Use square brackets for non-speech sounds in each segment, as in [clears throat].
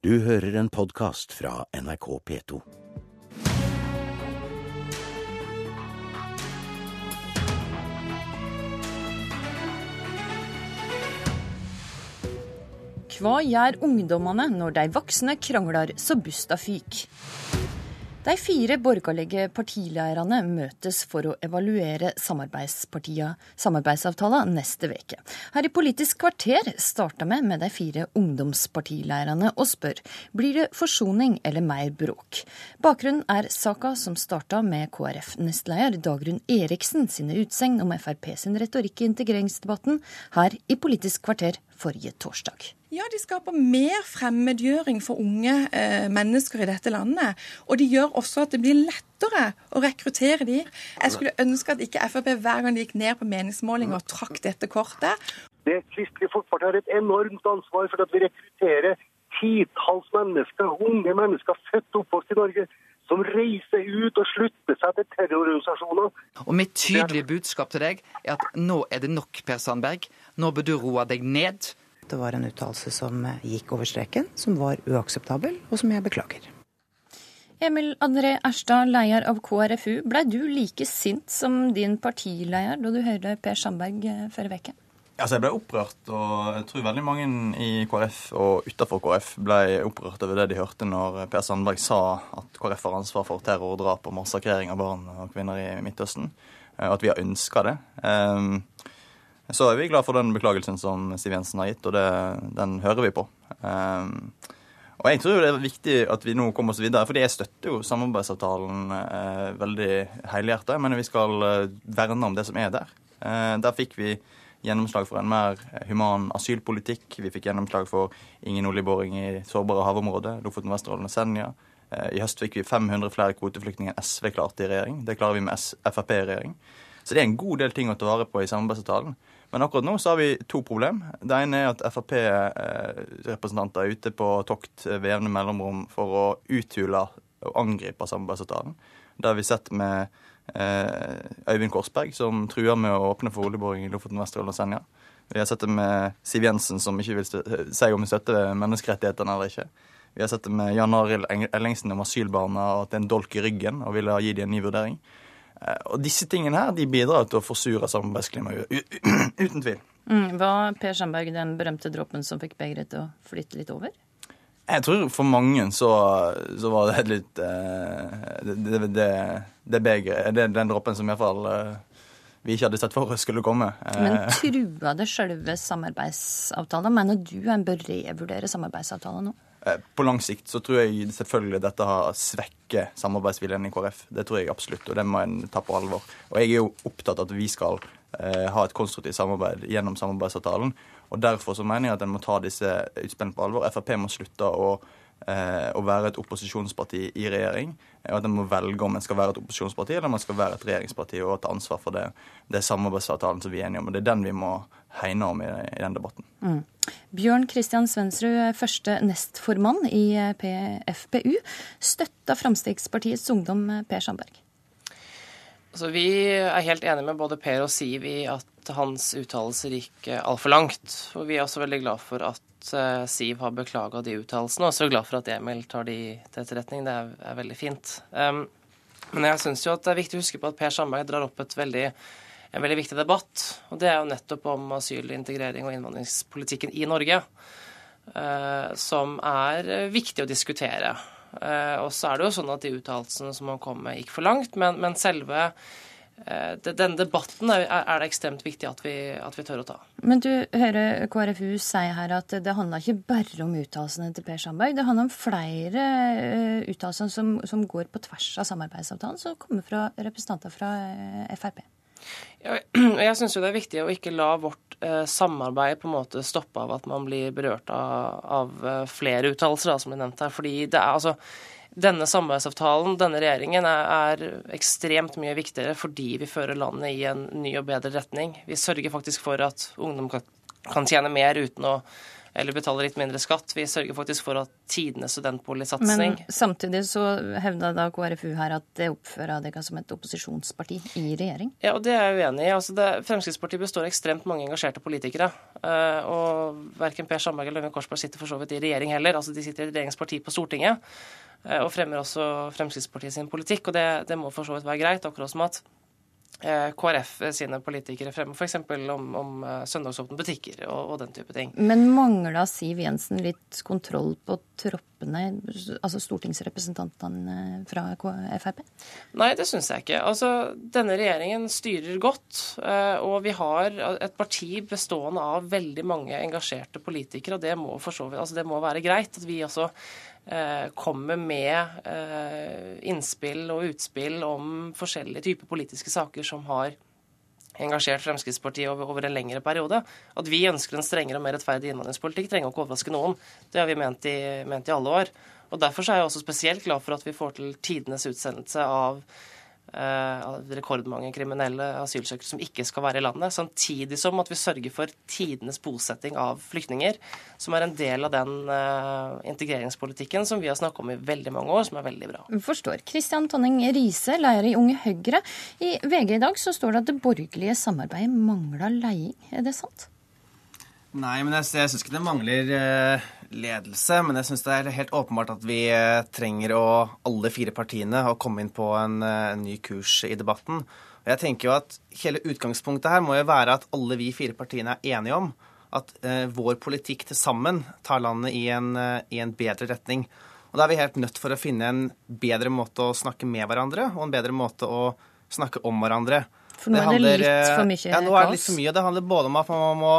Du hører en podkast fra NRK P2. Hva gjør ungdommene når de voksne krangler så busta fyk? De fire borgerlige partileirene møtes for å evaluere samarbeidsavtalen neste uke. Her i Politisk kvarter starter vi med de fire ungdomspartileirene og spør blir det forsoning eller mer bråk. Bakgrunnen er saka som starta med KrF-nestleder Dagrun Eriksen sine utsegn om Frp sin retorikk i integreringsdebatten her i Politisk kvarter forrige torsdag. Ja, de skaper mer fremmedgjøring for unge eh, mennesker i dette landet. Og de gjør også at det blir lettere å rekruttere de. Jeg skulle ønske at ikke Frp hver gang de gikk ned på meningsmålinger, trakk dette kortet. Det Kristelig Folkeparti har et enormt ansvar for at vi rekrutterer titalls mennesker, unge mennesker født og oppvokst i Norge, som reiser ut og slutter seg til terrororganisasjoner. Og mitt tydelige budskap til deg er at nå er det nok, Per Sandberg. Nå bør du roe deg ned. Det var en uttalelse som gikk over streken, som var uakseptabel, og som jeg beklager. Emil André Erstad, leder av KrFU. Blei du like sint som din partileder da du hørte Per Sandberg forrige uke? Altså, jeg ble opprørt, og jeg tror veldig mange i KrF og utenfor KrF ble opprørt over det de hørte når Per Sandberg sa at KrF har ansvar for terror, drap og massakrering av barn og kvinner i Midtøsten. Og at vi har ønska det. Um, så er vi glad for den beklagelsen som Siv Jensen har gitt, og det, den hører vi på. Um, og jeg tror det er viktig at vi nå kommer oss videre, fordi jeg støtter jo samarbeidsavtalen eh, veldig helhjertet. Jeg mener vi skal eh, verne om det som er der. Eh, der fikk vi gjennomslag for en mer human asylpolitikk. Vi fikk gjennomslag for ingen oljeboring i sårbare havområder, Lofoten, Vesterålen og Senja. Eh, I høst fikk vi 500 flere kvoteflyktninger enn SV klarte i regjering. Det klarer vi med Frp i regjering. Så det er en god del ting å ta vare på i samarbeidsavtalen. Men akkurat nå så har vi to problem. Det ene er at Frp-representanter er ute på tokt ved jevne mellomrom for å uthule og angripe samarbeidsavtalen. Det har vi sett med eh, Øyvind Korsberg, som truer med å åpne for oljeboring i Lofoten, Vesterålen og Senja. Vi har sett det med Siv Jensen, som ikke vil si om hun støtter menneskerettighetene eller ikke. Vi har sett det med Jan Arild Ellingsen om asylbarna og at det er en dolk i ryggen, og ville gi dem en ny vurdering. Og disse tingene her de bidrar til å forsure samarbeidsklimaet, [clears throat] uten tvil. Mm, var Per Sandberg den berømte dråpen som fikk begeret til å flytte litt over? Jeg tror for mange så, så var det litt eh, Det, det, det, det begeret Det er den dråpen som iallfall eh, vi ikke hadde sett for oss skulle komme. Men eh, trua det selve samarbeidsavtalen? Mener du en bør revurdere samarbeidsavtalen nå? På lang sikt så tror jeg selvfølgelig dette har svekket samarbeidsviljen i KrF. Det tror jeg absolutt, og det må en ta på alvor. Og jeg er jo opptatt av at vi skal ha et konstruktivt samarbeid gjennom samarbeidsavtalen. Og derfor så mener jeg at en må ta disse utspillene på alvor. Frp må slutte å Eh, å være et opposisjonsparti i regjering. Og at en må velge om en skal være et opposisjonsparti eller om en skal være et regjeringsparti og ta ansvar for det, det samarbeidsavtalen som vi er enige om. Og Det er den vi må hegne om i, i den debatten. Mm. Bjørn Kristian Svendsrud, første nestformann i PFPU, støtta Fremskrittspartiets ungdom Per Sandberg? Altså, vi er helt enige med både Per og Siv i at hans uttalelser gikk altfor langt. Og vi er også veldig glad for at uh, Siv har beklaga de uttalelsene, og også glad for at Emil tar de til etterretning. Det er, er veldig fint. Um, men jeg syns jo at det er viktig å huske på at Per Sandberg drar opp veldig, en veldig viktig debatt. Og det er jo nettopp om asyl, integrering og innvandringspolitikken i Norge. Uh, som er viktig å diskutere. Uh, og så er det jo sånn at de uttalelsene som han kom med, gikk for langt. Men, men selve Eh, denne debatten er, det ekstremt viktig at vi, at vi, tør å ta. Men du hører KrFU si her at det handler ikke bare om uttalelsene til Per Sandberg. Det handler om flere eh, uttalelser som, som, går på tvers av samarbeidsavtalen, som kommer fra representanter fra eh, Frp. Ja, [clears throat] jeg syns det er viktig å ikke la vårt eh, samarbeid på en måte stoppe av at man blir berørt av, av flere uttalelser, som er nevnt her. Fordi det er altså denne samarbeidsavtalen, denne regjeringen, er, er ekstremt mye viktigere fordi vi fører landet i en ny og bedre retning. Vi sørger faktisk for at ungdom kan, kan tjene mer uten å eller betale litt mindre skatt. Vi sørger faktisk for at tidenes studentboligsatsing Men samtidig så hevda da KrFU her at det oppfører dere som et opposisjonsparti i regjering? Ja, og det er jeg uenig i. Altså det, Fremskrittspartiet består av ekstremt mange engasjerte politikere. Uh, og verken Per Sandberg eller Lønning Korsberg sitter for så vidt i regjering heller. Altså De sitter i regjeringsparti på Stortinget uh, og fremmer også Fremskrittspartiet sin politikk. Og det, det må for så vidt være greit, akkurat som at Eh, KrF sine politikere fremme, f.eks. om, om eh, søndagsåpne butikker og, og, den type ting. Men mangla Siv Jensen litt kontroll på troppene, altså stortingsrepresentantene fra Frp? Nei, det syns jeg ikke. Altså, Denne regjeringen styrer godt, eh, og vi har et parti bestående av veldig mange engasjerte politikere, og det må, for så vidt, altså, det må være greit at vi Eh, kommer med eh, innspill og utspill om forskjellige typer politiske saker som har engasjert Fremskrittspartiet over, en lengre periode. At vi ønsker en strengere og mer rettferdig innvandringspolitikk, trenger ikke overraske noen. Det har vi ment i, ment i alle år. Og Derfor er jeg også spesielt glad for at vi får til tidenes utsendelse av Eh, rekordmange kriminelle asylsøkere som ikke skal være i landet. Samtidig som at vi sørger for tidenes bosetting av flyktninger, som er en del av den uh, integreringspolitikken som vi har snakket om i veldig mange år, som er veldig bra. Forstår. Kristian Tonning Riise, leder i Unge Høyre. I VG i dag så står det at det borgerlige samarbeidet mangler leiing. Er det sant? Nei, men jeg, jeg syns ikke det mangler uh, ledelse. Men jeg syns det er helt åpenbart at vi uh, trenger å, alle fire partiene, å komme inn på en, en ny kurs i debatten. Og jeg tenker jo at Hele utgangspunktet her må jo være at alle vi fire partiene er enige om at vår politikk til sammen tar landet i en, i en bedre retning. Og Da er vi helt nødt for å finne en bedre måte å snakke med hverandre og en bedre måte å snakke om hverandre. For nå handler, er det litt for mye kaos? Ja, nå er det litt for mye. Det handler både om at man må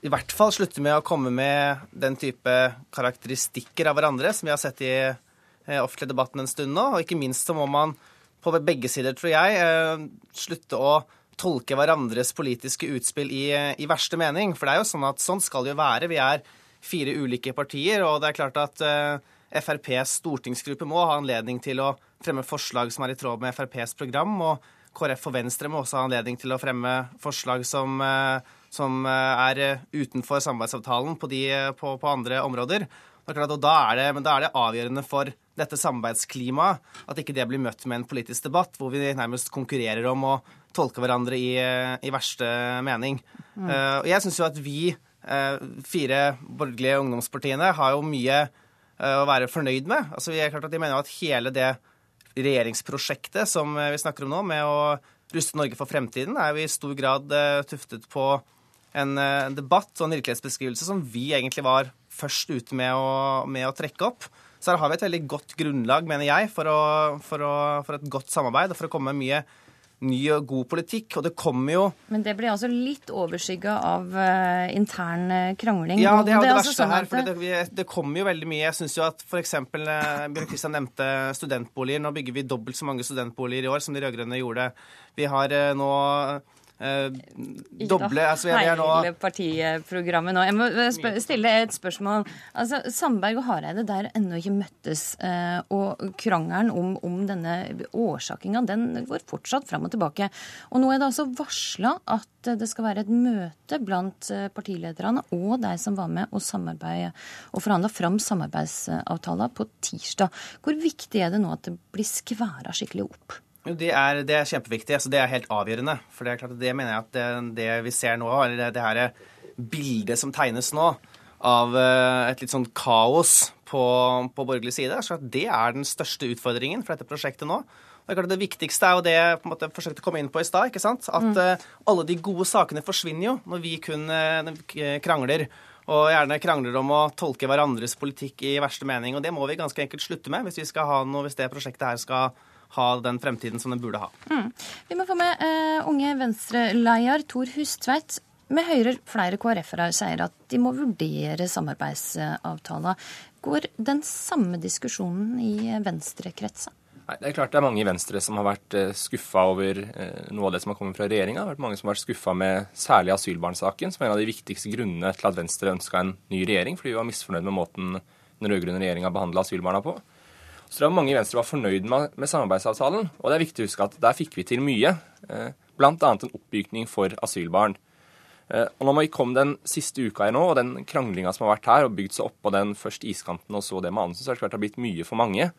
i hvert fall slutte med å komme med den type karakteristikker av hverandre som vi har sett i eh, offentlig debatten en stund nå. Og ikke minst så må man på begge sider, tror jeg, eh, slutte å tolke hverandres politiske utspill i, i, verste mening. For det er jo sånn at sånn skal det jo være. Vi er fire ulike partier, og det er klart at uh, FrPs stortingsgruppe må ha anledning til å fremme forslag som er i tråd med FrPs program. Og KrF og Venstre må også ha anledning til å fremme forslag som uh, som eh, er eh, utenfor samarbeidsavtalen på, de, eh, på, på andre områder. Og da er, det, men da er det avgjørende for dette samarbeidsklimaet at ikke det blir møtt med en politisk debatt hvor vi nærmest konkurrerer om å tolke hverandre i, i verste mening. Mm. Uh, og jeg syns jo at vi uh, fire borgerlige ungdomspartiene har jo mye uh, å være fornøyd med. Altså, vi er klart at De mener at hele det regjeringsprosjektet som vi snakker om nå, med å ruste Norge for fremtiden, er jo i stor grad tuftet på en, eh, debatt og en virkelighetsbeskrivelse som vi egentlig var først ute med å, med å trekke opp. Så her har vi et veldig godt grunnlag, mener jeg, for, å, for, å, for et godt samarbeid og for å komme med mye ny og god politikk, og det kommer jo Men det blir altså litt overskygga av uh, intern eh, krangling? Ja, det er jo det, det verste sånn her. for det, det, kommer jo veldig mye. Jeg syns jo at f.eks. Uh, Bjørn Kristian nevnte studentboliger. Nå bygger vi dobbelt så mange studentboliger i år som de rød-grønne gjorde. Vi har uh, nå Uh, doble altså jeg, jeg nå... Hele partiprogrammet nå. Jeg må stille et spørsmål. Altså, Sandberg og Hareide der ennå ikke møttes, Eh, og krangelen om, om denne årsakinga den går fortsatt fram og tilbake. Og nå er det altså varsla at det skal være et møte blant eh, partilederne og de som var med og samarbeide og forhandla fram samarbeidsavtaler på tirsdag. Hvor viktig er det nå at det blir skværa skikkelig opp? Det er, det er, kjempeviktig. altså Det er helt avgjørende. For det er klart at det mener jeg at det, det vi ser nå, eller det, her bildet som tegnes nå av eh, et litt sånn kaos på, på borgerlig side, så det er den største utfordringen for dette prosjektet nå. Det, er klart det viktigste er jo det jeg på en måte forsøkte å komme inn på i stad. At mm. uh, alle de gode sakene forsvinner jo når vi kun uh, krangler. Og gjerne krangler om å tolke hverandres politikk i verste mening. Og det må vi ganske enkelt slutte med hvis vi skal ha noe, hvis det prosjektet her skal ha den fremtiden som den burde ha. Mm. Vi må få med uh, unge Venstre-leder Tor Hustveit. Vi hører flere KrF-ere sier at de må vurdere samarbeidsavtaler. Går den samme diskusjonen i venstrekretser? Nei, Det er klart det er mange i Venstre som har vært eh, skuffa over eh, noe av det som har kommet fra regjeringa. Det har vært mange som har vært skuffa med særlig asylbarnsaken, som er en av de viktigste grunnene til at Venstre ønska en ny regjering, fordi vi var misfornøyd med måten den rød-grønne regjeringa behandla asylbarna på. Så tror jeg mange i Venstre var fornøyd med, med, samarbeidsavtalen. Og det er viktig å huske at der fikk vi til mye. Eh, Bl.a. en oppbygning for asylbarn. Eh, og når vi kom den siste uka her nå, og den kranglinga som har vært her, og bygd seg opp på den først iskanten og så det med Anundsen, så har det det har blitt mye for mange.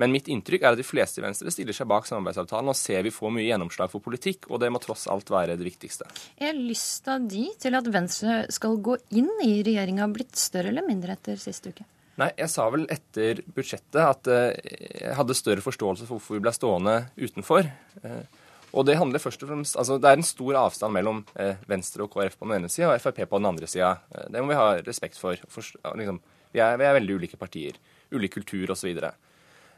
Men mitt inntrykk er at de fleste i Venstre stiller seg bak samarbeidsavtalen og ser vi får mye gjennomslag for politikk, og det må tross alt være det viktigste. Er lysta di til at Venstre skal gå inn i regjeringa blitt større eller mindre etter siste uke? Nei, jeg sa vel etter budsjettet at eh, jeg hadde større forståelse for hvorfor vi ble stående utenfor. Eh, og det handler først og fremst, altså det er en stor avstand mellom eh, Venstre og KrF på den ene sida og Frp på den andre sida. Det må vi ha respekt for. for liksom, vi, er, vi, er, veldig ulike partier. Ulik kultur osv. Eh,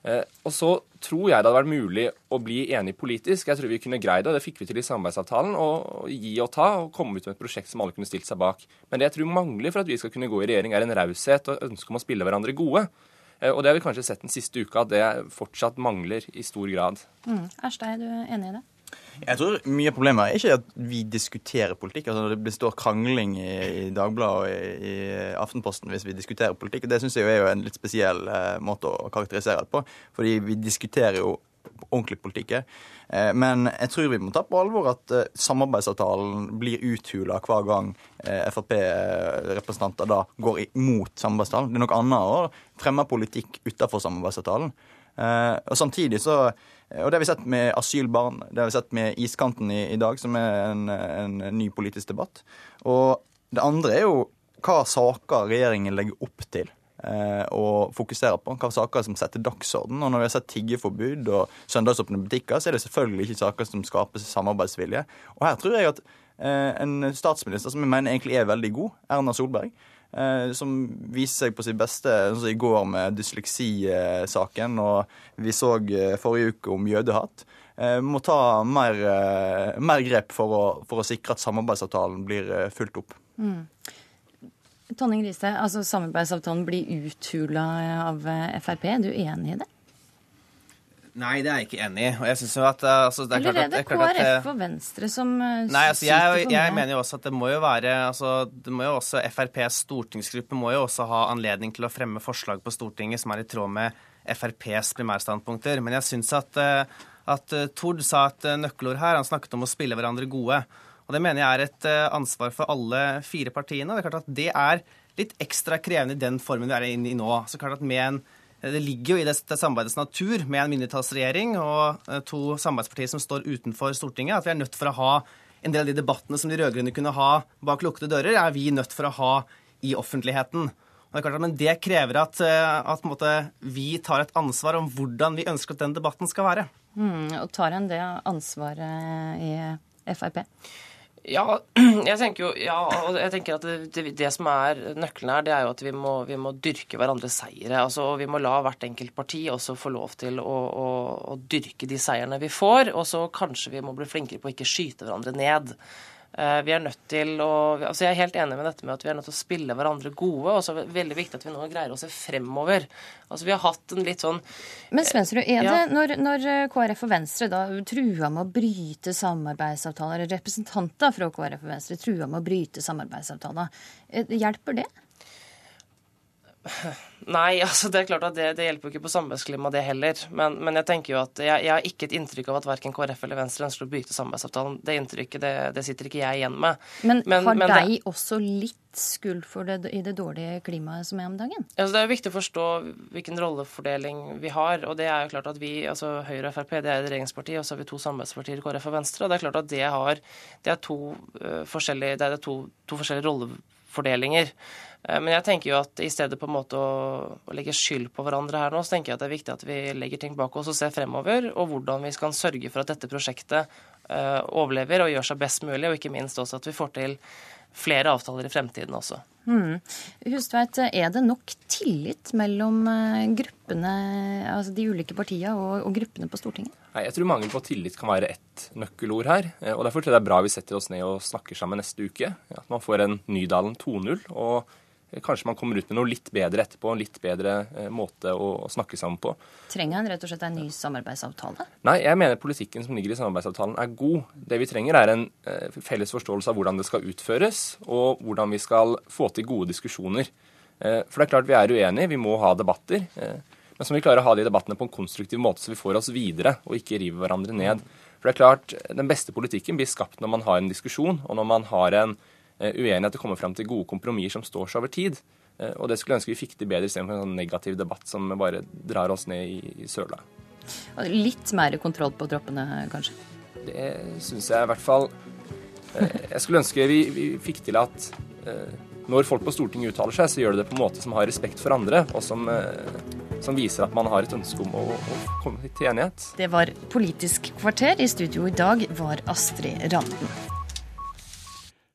og så tror jeg det hadde vært mulig å bli enig politisk. Jeg tror vi kunne greid det, det fikk vi til i samarbeidsavtalen. Å gi og ta, og komme ut med et prosjekt som alle kunne stilt seg bak. Men det jeg tror mangler for at vi skal kunne gå i regjering, er en raushet og ønske om å spille hverandre gode. Eh, og det har vi kanskje sett den siste uka, at det fortsatt mangler i stor grad. Mm. Erstad, er du enig i det? Jeg tror mye av problemet er ikke at vi diskuterer politikk. altså Det består krangling i, i Dagbladet og i, i, Aftenposten hvis vi diskuterer politikk. Det syns jeg er jo en litt spesiell eh, måte å karakterisere det på. Fordi vi diskuterer jo ordentlig politikk. Eh, men jeg tror vi må ta på alvor at eh, samarbeidsavtalen blir uthula hver gang eh, Frp-representanter da går imot samarbeidsavtalen. Det er noe annet å fremme politikk utenfor samarbeidsavtalen. Eh, og samtidig så og det har vi sett med asylbarn, det har vi sett med iskanten i, i dag, som er en, en, ny politisk debatt. Og det andre er jo hva saker regjeringen legger opp til eh, å fokusere på. Hva saker som setter dagsorden. Og når vi har sett tiggeforbud og søndagsåpne butikker, så er det selvfølgelig ikke saker som skaper samarbeidsvilje. Og her tror jeg at eh, en statsminister som jeg mener egentlig er veldig god, Erna Solberg, som viser seg på sitt beste altså i går med dysleksisaken, og vi så eh, forrige uke om jødehat. Eh, må ta mer, mer grep for å, for å, sikre at samarbeidsavtalen blir fulgt opp. Mm. Tonning Riise, altså samarbeidsavtalen blir uthula av Frp. Er du enig i det? Nei, det er jeg ikke enig i. Og jeg synes jo at, eh, altså, det er Eller er det, at, KrF og Venstre som eh, Nei, altså, jeg, jeg mener jo også at det må jo være altså, det må jo også, FrPs stortingsgruppe må jo også ha anledning til å fremme forslag på Stortinget som er i tråd med FrPs primærstandpunkter. Men jeg syns at, eh, at Tord sa et nøkkelord her. Han snakket om å spille hverandre gode. Og det mener jeg er et ansvar for alle fire partiene. Det er klart at det er litt ekstra krevende i den formen vi er inne i nå. Så klart at med en det ligger jo i det samarbeidets natur med en mindretallsregjering og eh, to samarbeidspartier som står utenfor Stortinget, at vi er nødt for å ha en del av de debattene som de rød-grønne kunne ha bak lukkede dører, er vi nødt for å ha i offentligheten. Det klart men det krever at, eh, at måte, vi tar et ansvar om hvordan vi ønsker at den debatten skal være. Mm, og tar en det ansvaret i Frp? Ja, [clears throat] jeg tenker jo ja, jeg tenker at det, det, som er nøkkelen her, det er jo at vi må, vi må dyrke hverandres seire. Altså, vi må la hvert enkelt parti også få lov til å, å, å dyrke de seierne vi får. Og så kanskje vi må bli flinkere på å ikke skyte hverandre ned. Eh, vi er nødt til å altså Jeg er helt enig med dette med at vi er nødt til å spille hverandre gode. Og så er det veldig viktig at vi nå greier å se fremover. Altså Vi har hatt en litt sånn Men Svensrud, er det når, når, KrF og Venstre da trua med å bryte samarbeidsavtaler, representanter fra KrF og Venstre trua med å bryte samarbeidsavtaler, eh, hjelper det? Nei, [laughs] altså det er klart at det, det hjelper jo ikke på samarbeidsklimaet, det heller. Men, men, jeg tenker jo at jeg, jeg, har ikke et inntrykk av at verken KrF eller Venstre ønsker å bryte samarbeidsavtalen. Det inntrykket det, det, sitter ikke jeg igjen med. Men, men har men, deg også litt skyld for det i det dårlige klimaet som er om dagen? Altså det er jo viktig å forstå hvilken rollefordeling vi har. Og det er jo klart at vi, altså Høyre og Frp, det er et regjeringsparti, og så har vi to samarbeidspartier, KrF og Venstre. Og det er klart at det har Det er to, uh, forskjellige, det er to, to forskjellige rollefordelinger. Eh, men jeg tenker jo at i stedet på en måte å, å, legge skyld på hverandre her nå, så tenker jeg at det er viktig at vi legger ting bak oss og ser fremover, og hvordan vi skal sørge for at dette prosjektet uh, overlever og gjør seg best mulig, og ikke minst også at vi får til flere avtaler i fremtiden også. Mm. Hustveit, er det nok tillit mellom eh, gruppene, altså de ulike partiene og, og, gruppene på Stortinget? Nei, Jeg tror mangel på tillit kan være ett nøkkelord her. og Derfor tror jeg det er bra vi setter oss ned og snakker sammen neste uke. At man får en Nydalen 2.0. og Kanskje man kommer ut med noe litt bedre etterpå, en litt bedre eh, måte å, å, snakke sammen på. Trenger han rett og slett en ny samarbeidsavtale? Nei, jeg mener politikken som ligger i samarbeidsavtalen er god. Det vi trenger er en eh, felles forståelse av hvordan det skal utføres, og hvordan vi skal få til gode diskusjoner. Eh, for det er klart vi er uenige, vi må ha debatter. Men så må vi klare å ha de debattene på en konstruktiv måte, så vi får oss videre og ikke river hverandre ned. For det er klart, Den beste politikken blir skapt når man har en diskusjon, og når man har en uenighet og komme fram til gode kompromisser som står seg over tid. Og det skulle jeg ønske vi fikk til bedre istedenfor en sånn negativ debatt som bare drar oss ned i, i søla. Litt mer kontroll på troppene, kanskje? Det syns jeg i hvert fall. Jeg skulle ønske vi, vi fikk til at når folk på Stortinget uttaler seg, så gjør de det på en måte som har respekt for andre, og som, som viser at man har et ønske om å, å komme til enighet. Det var Politisk kvarter. I studio i dag var Astrid Randen.